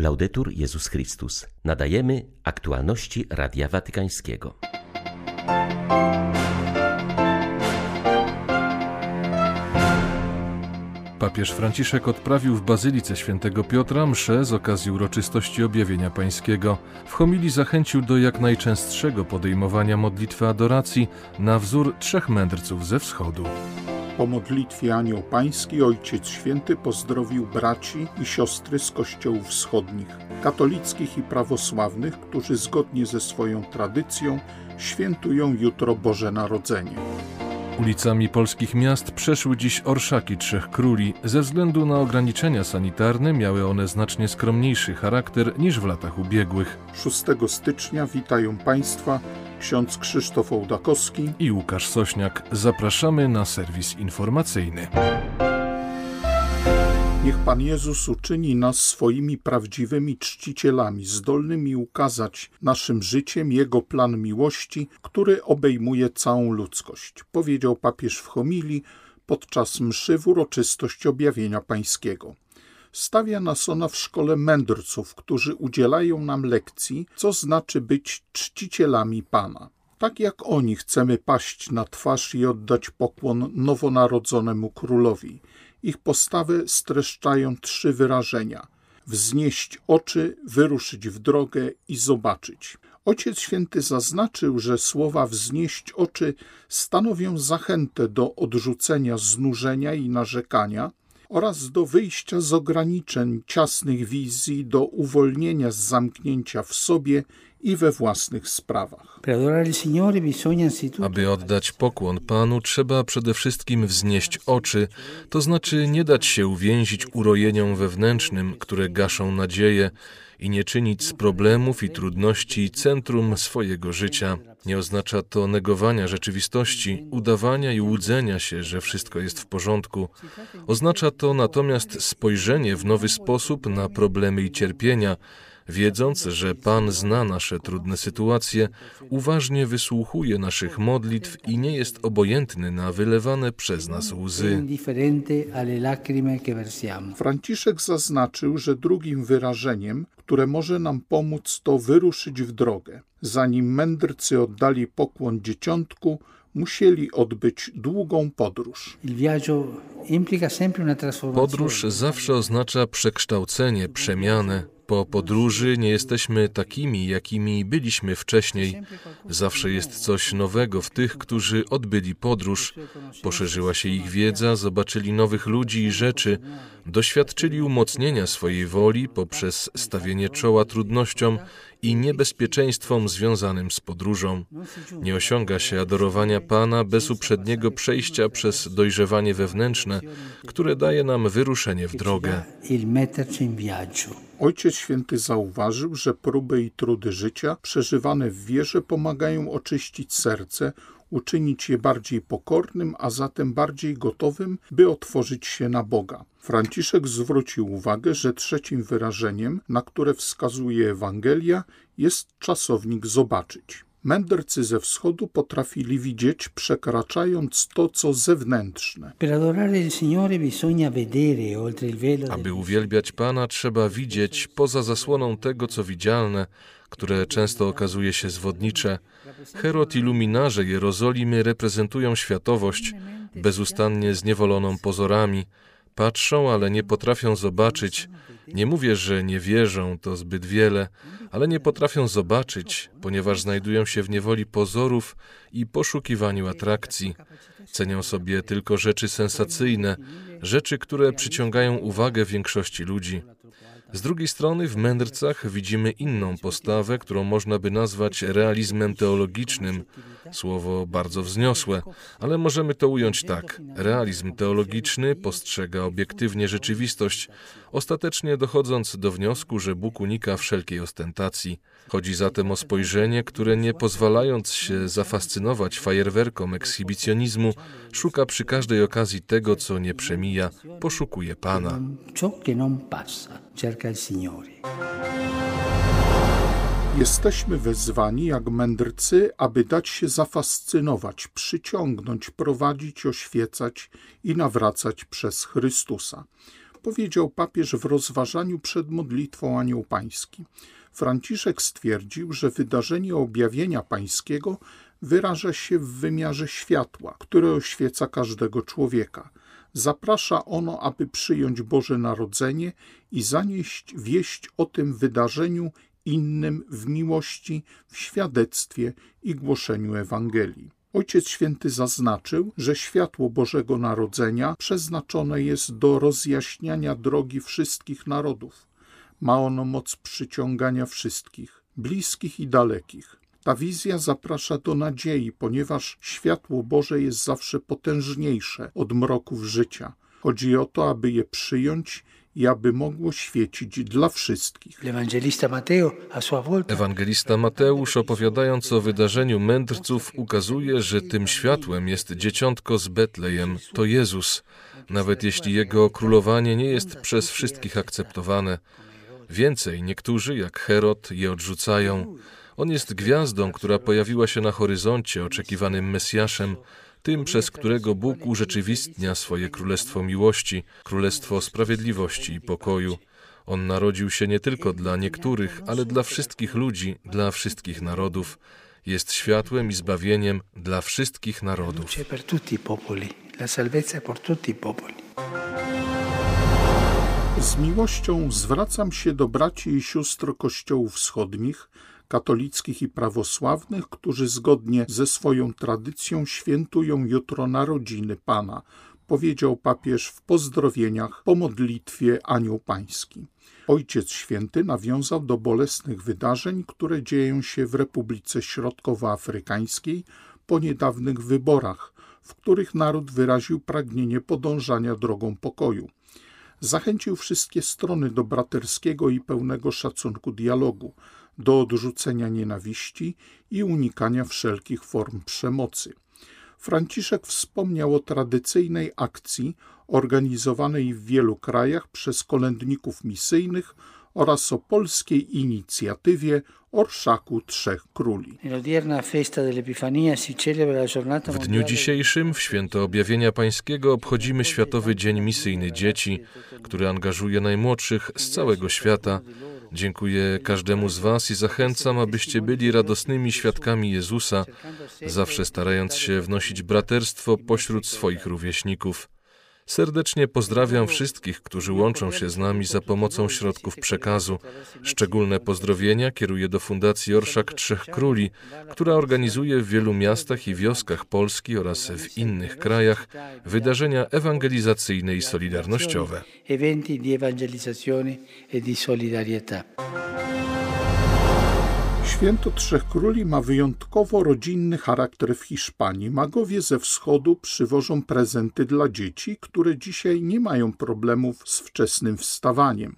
Laudetur Jezus Chrystus. Nadajemy aktualności Radia Watykańskiego. Papież Franciszek odprawił w Bazylice Świętego Piotra mszę z okazji uroczystości objawienia pańskiego. W homilii zachęcił do jak najczęstszego podejmowania modlitwy adoracji na wzór trzech mędrców ze wschodu. Po modlitwie Anioł Pański Ojciec Święty pozdrowił braci i siostry z kościołów wschodnich, katolickich i prawosławnych, którzy zgodnie ze swoją tradycją świętują jutro Boże Narodzenie. Ulicami polskich miast przeszły dziś orszaki Trzech Króli. Ze względu na ograniczenia sanitarne miały one znacznie skromniejszy charakter niż w latach ubiegłych. 6 stycznia witają Państwa ksiądz Krzysztof Ołdakowski i Łukasz Sośniak. Zapraszamy na serwis informacyjny. Niech Pan Jezus uczyni nas swoimi prawdziwymi czcicielami, zdolnymi ukazać naszym życiem Jego plan miłości, który obejmuje całą ludzkość, powiedział papież w homilii podczas mszy w uroczystość objawienia pańskiego. Stawia nas ona w szkole mędrców, którzy udzielają nam lekcji, co znaczy być czcicielami Pana. Tak jak oni chcemy paść na twarz i oddać pokłon nowonarodzonemu królowi – ich postawę streszczają trzy wyrażenia: wznieść oczy, wyruszyć w drogę i zobaczyć. Ojciec Święty zaznaczył, że słowa wznieść oczy stanowią zachętę do odrzucenia znużenia i narzekania oraz do wyjścia z ograniczeń ciasnych wizji, do uwolnienia z zamknięcia w sobie i we własnych sprawach. Aby oddać pokłon Panu, trzeba przede wszystkim wznieść oczy, to znaczy nie dać się uwięzić urojeniom wewnętrznym, które gaszą nadzieję, i nie czynić z problemów i trudności centrum swojego życia. Nie oznacza to negowania rzeczywistości, udawania i łudzenia się, że wszystko jest w porządku. Oznacza to natomiast spojrzenie w nowy sposób na problemy i cierpienia, wiedząc, że Pan zna nasze trudne sytuacje, uważnie wysłuchuje naszych modlitw i nie jest obojętny na wylewane przez nas łzy. Franciszek zaznaczył, że drugim wyrażeniem, które może nam pomóc, to wyruszyć w drogę. Zanim mędrcy oddali pokłon dzieciątku, musieli odbyć długą podróż. Podróż zawsze oznacza przekształcenie, przemianę. Po podróży nie jesteśmy takimi, jakimi byliśmy wcześniej. Zawsze jest coś nowego w tych, którzy odbyli podróż. Poszerzyła się ich wiedza, zobaczyli nowych ludzi i rzeczy, doświadczyli umocnienia swojej woli poprzez stawienie czoła trudnościom i niebezpieczeństwom związanym z podróżą. Nie osiąga się adorowania Pana bez uprzedniego przejścia przez dojrzewanie wewnętrzne, które daje nam wyruszenie w drogę. Ojciec Święty zauważył, że próby i trudy życia przeżywane w wierze pomagają oczyścić serce, uczynić je bardziej pokornym, a zatem bardziej gotowym, by otworzyć się na Boga. Franciszek zwrócił uwagę, że trzecim wyrażeniem, na które wskazuje Ewangelia, jest czasownik zobaczyć. Mędrcy ze wschodu potrafili widzieć, przekraczając to, co zewnętrzne. Aby uwielbiać Pana, trzeba widzieć poza zasłoną tego, co widzialne, które często okazuje się zwodnicze. Herod i luminarze Jerozolimy reprezentują światowość, bezustannie zniewoloną pozorami. Patrzą, ale nie potrafią zobaczyć. Nie mówię, że nie wierzą, to zbyt wiele, ale nie potrafią zobaczyć, ponieważ znajdują się w niewoli pozorów i poszukiwaniu atrakcji. Cenią sobie tylko rzeczy sensacyjne, rzeczy, które przyciągają uwagę większości ludzi. Z drugiej strony w mędrcach widzimy inną postawę, którą można by nazwać realizmem teologicznym. Słowo bardzo wzniosłe, ale możemy to ująć tak. Realizm teologiczny postrzega obiektywnie rzeczywistość, ostatecznie dochodząc do wniosku, że Bóg unika wszelkiej ostentacji. Chodzi zatem o spojrzenie, które nie pozwalając się zafascynować fajerwerkom ekshibicjonizmu, szuka przy każdej okazji tego, co nie przemija, poszukuje Pana. Jesteśmy wezwani jak mędrcy, aby dać się zafascynować, przyciągnąć, prowadzić, oświecać i nawracać przez Chrystusa. powiedział papież w rozważaniu przed modlitwą Anioł Pański. Franciszek stwierdził, że wydarzenie objawienia pańskiego wyraża się w wymiarze światła, które oświeca każdego człowieka. Zaprasza ono, aby przyjąć Boże Narodzenie i zanieść wieść o tym wydarzeniu innym w miłości, w świadectwie i głoszeniu Ewangelii. Ojciec Święty zaznaczył, że światło Bożego Narodzenia przeznaczone jest do rozjaśniania drogi wszystkich narodów. Ma ono moc przyciągania wszystkich, bliskich i dalekich. Ta wizja zaprasza do nadziei, ponieważ światło Boże jest zawsze potężniejsze od mroków życia. Chodzi o to, aby je przyjąć i aby mogło świecić dla wszystkich. Ewangelista Mateusz, opowiadając o wydarzeniu mędrców, ukazuje, że tym światłem jest dzieciątko z Betlejem, to Jezus, nawet jeśli jego królowanie nie jest przez wszystkich akceptowane. Więcej, niektórzy, jak Herod, je odrzucają. On jest gwiazdą, która pojawiła się na horyzoncie, oczekiwanym Mesjaszem, tym, przez którego Bóg urzeczywistnia swoje królestwo miłości, królestwo sprawiedliwości i pokoju. On narodził się nie tylko dla niektórych, ale dla wszystkich ludzi, dla wszystkich narodów. Jest światłem i zbawieniem dla wszystkich narodów. Z miłością zwracam się do braci i sióstr kościołów wschodnich, katolickich i prawosławnych, którzy zgodnie ze swoją tradycją świętują jutro narodziny Pana, powiedział papież w pozdrowieniach po modlitwie Anioł Pański. Ojciec Święty nawiązał do bolesnych wydarzeń, które dzieją się w Republice Środkowoafrykańskiej po niedawnych wyborach, w których naród wyraził pragnienie podążania drogą pokoju. Zachęcił wszystkie strony do braterskiego i pełnego szacunku dialogu, do odrzucenia nienawiści i unikania wszelkich form przemocy. Franciszek wspomniał o tradycyjnej akcji organizowanej w wielu krajach przez kolędników misyjnych oraz o polskiej inicjatywie Orszaku Trzech Króli. W dniu dzisiejszym, w święto objawienia pańskiego, obchodzimy Światowy Dzień Misyjny Dzieci, który angażuje najmłodszych z całego świata Dziękuję każdemu z Was i zachęcam, abyście byli radosnymi świadkami Jezusa, zawsze starając się wnosić braterstwo pośród swoich rówieśników. Serdecznie pozdrawiam wszystkich, którzy łączą się z nami za pomocą środków przekazu. Szczególne pozdrowienia kieruję do Fundacji Orszak Trzech Króli, która organizuje w wielu miastach i wioskach Polski oraz w innych krajach wydarzenia ewangelizacyjne i solidarnościowe. Eventi di evangelizzazione e di solidarietà. Święto Trzech Króli ma wyjątkowo rodzinny charakter w Hiszpanii. Magowie ze wschodu przywożą prezenty dla dzieci, które dzisiaj nie mają problemów z wczesnym wstawaniem.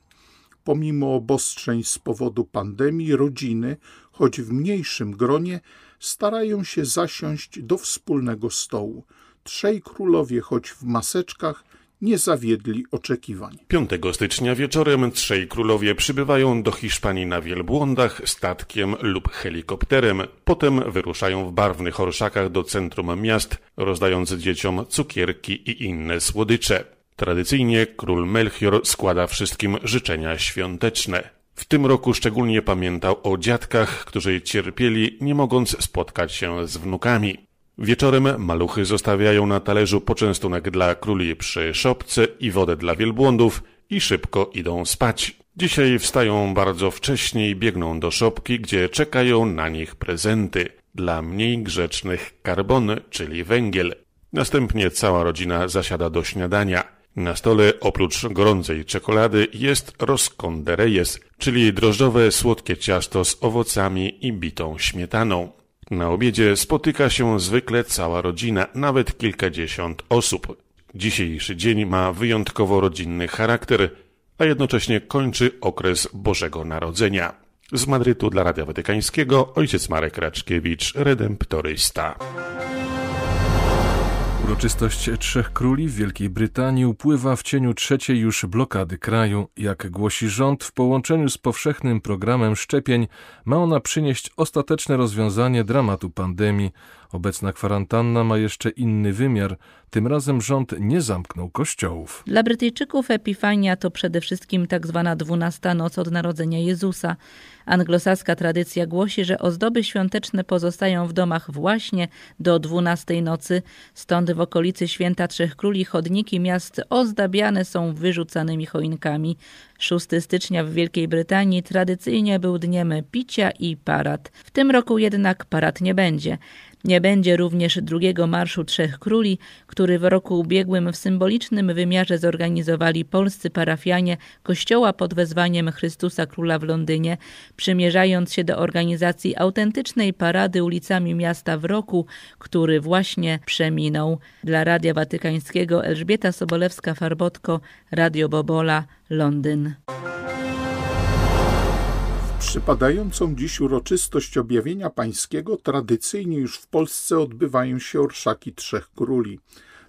Pomimo obostrzeń z powodu pandemii, rodziny, choć w mniejszym gronie, starają się zasiąść do wspólnego stołu. Trzej królowie, choć w maseczkach, nie zawiedli oczekiwań. 5 stycznia wieczorem trzej królowie przybywają do Hiszpanii na wielbłądach, statkiem lub helikopterem. Potem wyruszają w barwnych orszakach do centrum miast, rozdając dzieciom cukierki i inne słodycze. Tradycyjnie król Melchior składa wszystkim życzenia świąteczne. W tym roku szczególnie pamiętał o dziadkach, którzy cierpieli, nie mogąc spotkać się z wnukami. Wieczorem maluchy zostawiają na talerzu poczęstunek dla króli przy szopce i wodę dla wielbłądów i szybko idą spać. Dzisiaj wstają bardzo wcześnie i biegną do szopki, gdzie czekają na nich prezenty. Dla mniej grzecznych karbon, czyli węgiel. Następnie cała rodzina zasiada do śniadania. Na stole oprócz gorącej czekolady jest rosconderejes, czyli drożdżowe słodkie ciasto z owocami i bitą śmietaną. Na obiedzie spotyka się zwykle cała rodzina, nawet kilkadziesiąt osób. Dzisiejszy dzień ma wyjątkowo rodzinny charakter, a jednocześnie kończy okres Bożego Narodzenia. Z Madrytu dla Radia Watykańskiego ojciec Marek Raczkiewicz, redemptorysta. Uroczystość Trzech Króli w Wielkiej Brytanii upływa w cieniu trzeciej już blokady kraju. Jak głosi rząd, w połączeniu z powszechnym programem szczepień ma ona przynieść ostateczne rozwiązanie dramatu pandemii. Obecna kwarantanna ma jeszcze inny wymiar. Tym razem rząd nie zamknął kościołów. Dla Brytyjczyków Epifania to przede wszystkim tak zwana dwunasta noc od narodzenia Jezusa. Anglosaska tradycja głosi, że ozdoby świąteczne pozostają w domach właśnie do dwunastej nocy, stąd w okolicy Święta Trzech Króli chodniki miast ozdabiane są wyrzucanymi choinkami. 6 stycznia w Wielkiej Brytanii tradycyjnie był dniem picia i parad. W tym roku jednak parad nie będzie. Nie będzie również drugiego Marszu Trzech Króli, który w roku ubiegłym w symbolicznym wymiarze zorganizowali polscy parafianie Kościoła pod wezwaniem Chrystusa Króla w Londynie, przymierzając się do organizacji autentycznej parady ulicami miasta w roku, który właśnie przeminął. Dla Radia Watykańskiego Elżbieta Sobolewska-Farbotko, Radio Bobola, Londyn przypadającą dziś uroczystość objawienia pańskiego tradycyjnie już w Polsce odbywają się orszaki Trzech Króli.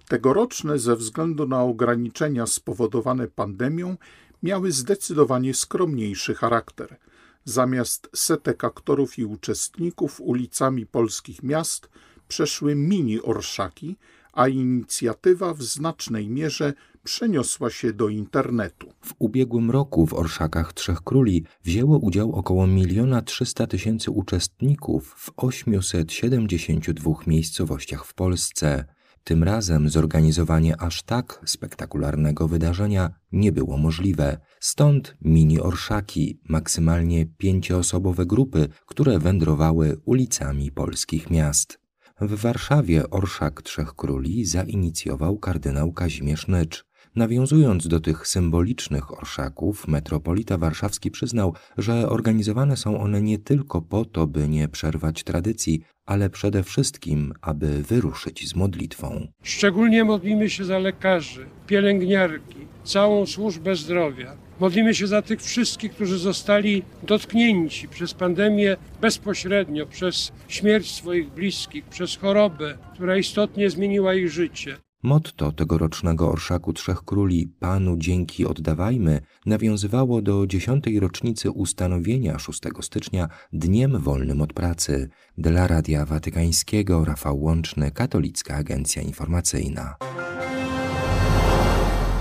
Tegoroczne ze względu na ograniczenia spowodowane pandemią miały zdecydowanie skromniejszy charakter. Zamiast setek aktorów i uczestników ulicami polskich miast przeszły mini orszaki, a inicjatywa w znacznej mierze przeniosła się do internetu. W ubiegłym roku w Orszakach Trzech Króli wzięło udział około miliona trzysta tysięcy uczestników w 872 miejscowościach w Polsce. Tym razem zorganizowanie aż tak spektakularnego wydarzenia nie było możliwe. Stąd mini orszaki, maksymalnie pięcioosobowe grupy, które wędrowały ulicami polskich miast. W Warszawie Orszak Trzech Króli zainicjował kardynał Kazimierz Nycz. Nawiązując do tych symbolicznych orszaków, metropolita warszawski przyznał, że organizowane są one nie tylko po to, by nie przerwać tradycji, ale przede wszystkim, aby wyruszyć z modlitwą. Szczególnie modlimy się za lekarzy, pielęgniarki, całą służbę zdrowia. Modlimy się za tych wszystkich, którzy zostali dotknięci przez pandemię bezpośrednio, przez śmierć swoich bliskich, przez chorobę, która istotnie zmieniła ich życie. Motto tegorocznego Orszaku Trzech Króli Panu dzięki oddawajmy nawiązywało do dziesiątej rocznicy ustanowienia 6 stycznia Dniem Wolnym od Pracy. Dla Radia Watykańskiego Rafał Łączny, Katolicka Agencja Informacyjna.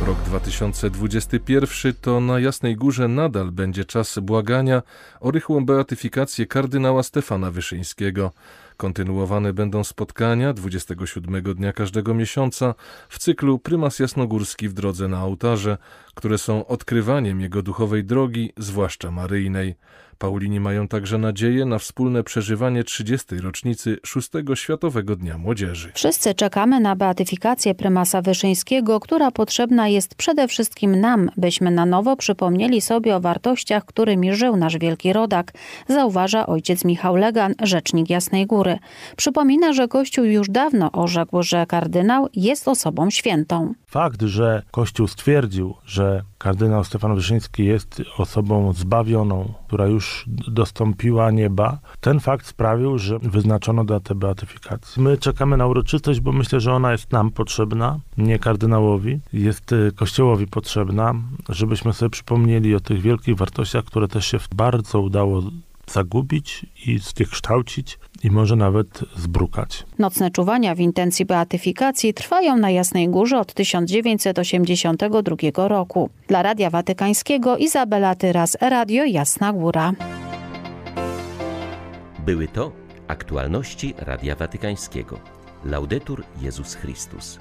Rok 2021 to na Jasnej Górze nadal będzie czas błagania o rychłą beatyfikację kardynała Stefana Wyszyńskiego. Kontynuowane będą spotkania 27 dnia każdego miesiąca w cyklu Prymas Jasnogórski w drodze na ołtarze, które są odkrywaniem jego duchowej drogi, zwłaszcza maryjnej. Paulini mają także nadzieję na wspólne przeżywanie 30. rocznicy szóstego Światowego Dnia Młodzieży. Wszyscy czekamy na beatyfikację prymasa Wyszyńskiego, która potrzebna jest przede wszystkim nam, byśmy na nowo przypomnieli sobie o wartościach, którymi żył nasz wielki rodak, zauważa ojciec Michał Legan, rzecznik Jasnej Góry. Przypomina, że Kościół już dawno orzekł, że kardynał jest osobą świętą. Fakt, że Kościół stwierdził, że kardynał Stefan Wyszyński jest osobą zbawioną, która już dostąpiła nieba, ten fakt sprawił, że wyznaczono datę beatyfikacji. My czekamy na uroczystość, bo myślę, że ona jest nam potrzebna, nie kardynałowi, jest y, Kościołowi potrzebna, żebyśmy sobie przypomnieli o tych wielkich wartościach, które też się bardzo udało zagubić i zniekształcić i może nawet zbrukać. Nocne czuwania w intencji beatyfikacji trwają na Jasnej Górze od 1982 roku. Dla Radia Watykańskiego Izabela Tyras, Radio Jasna Góra. Były to aktualności Radia Watykańskiego. Laudetur Jezus Chrystus.